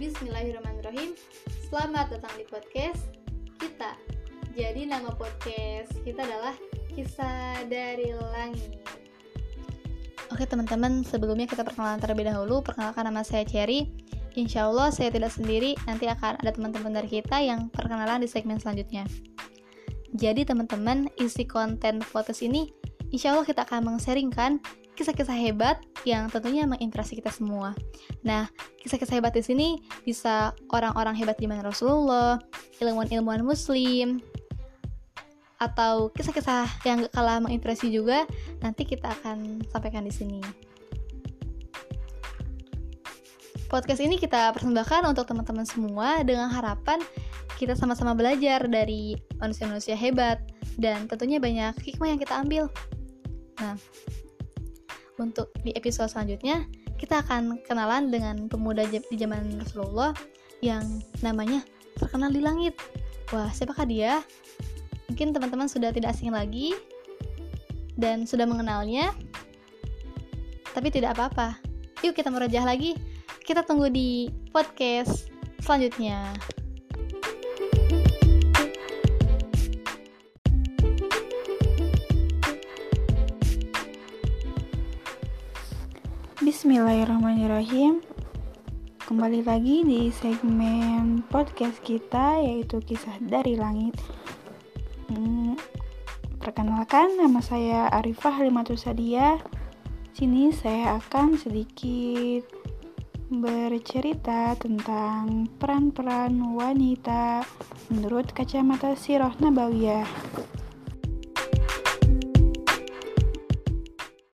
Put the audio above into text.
Bismillahirrahmanirrahim. Selamat datang di podcast kita. Jadi nama podcast kita adalah Kisah dari Langit. Oke teman-teman, sebelumnya kita perkenalan terlebih dahulu. Perkenalkan nama saya Cherry. Insya Allah saya tidak sendiri. Nanti akan ada teman-teman dari kita yang perkenalan di segmen selanjutnya. Jadi teman-teman, isi konten podcast ini Insya Allah kita akan mengseringkan kisah-kisah hebat yang tentunya menginspirasi kita semua. Nah, kisah-kisah hebat di sini bisa orang-orang hebat di mana Rasulullah, ilmuwan-ilmuwan muslim, atau kisah-kisah yang gak kalah menginspirasi juga nanti kita akan sampaikan di sini. Podcast ini kita persembahkan untuk teman-teman semua dengan harapan kita sama-sama belajar dari manusia-manusia hebat dan tentunya banyak hikmah yang kita ambil. Nah, untuk di episode selanjutnya kita akan kenalan dengan pemuda di zaman Rasulullah yang namanya terkenal di langit. Wah, siapakah dia? Mungkin teman-teman sudah tidak asing lagi dan sudah mengenalnya. Tapi tidak apa-apa. Yuk kita merajah lagi. Kita tunggu di podcast selanjutnya. Bismillahirrahmanirrahim. Kembali lagi di segmen podcast kita yaitu Kisah dari Langit. Hmm, Perkenalkan nama saya Arifah Limatul Sadia Sini saya akan sedikit bercerita tentang peran-peran wanita menurut kacamata Sirah Nabawiyah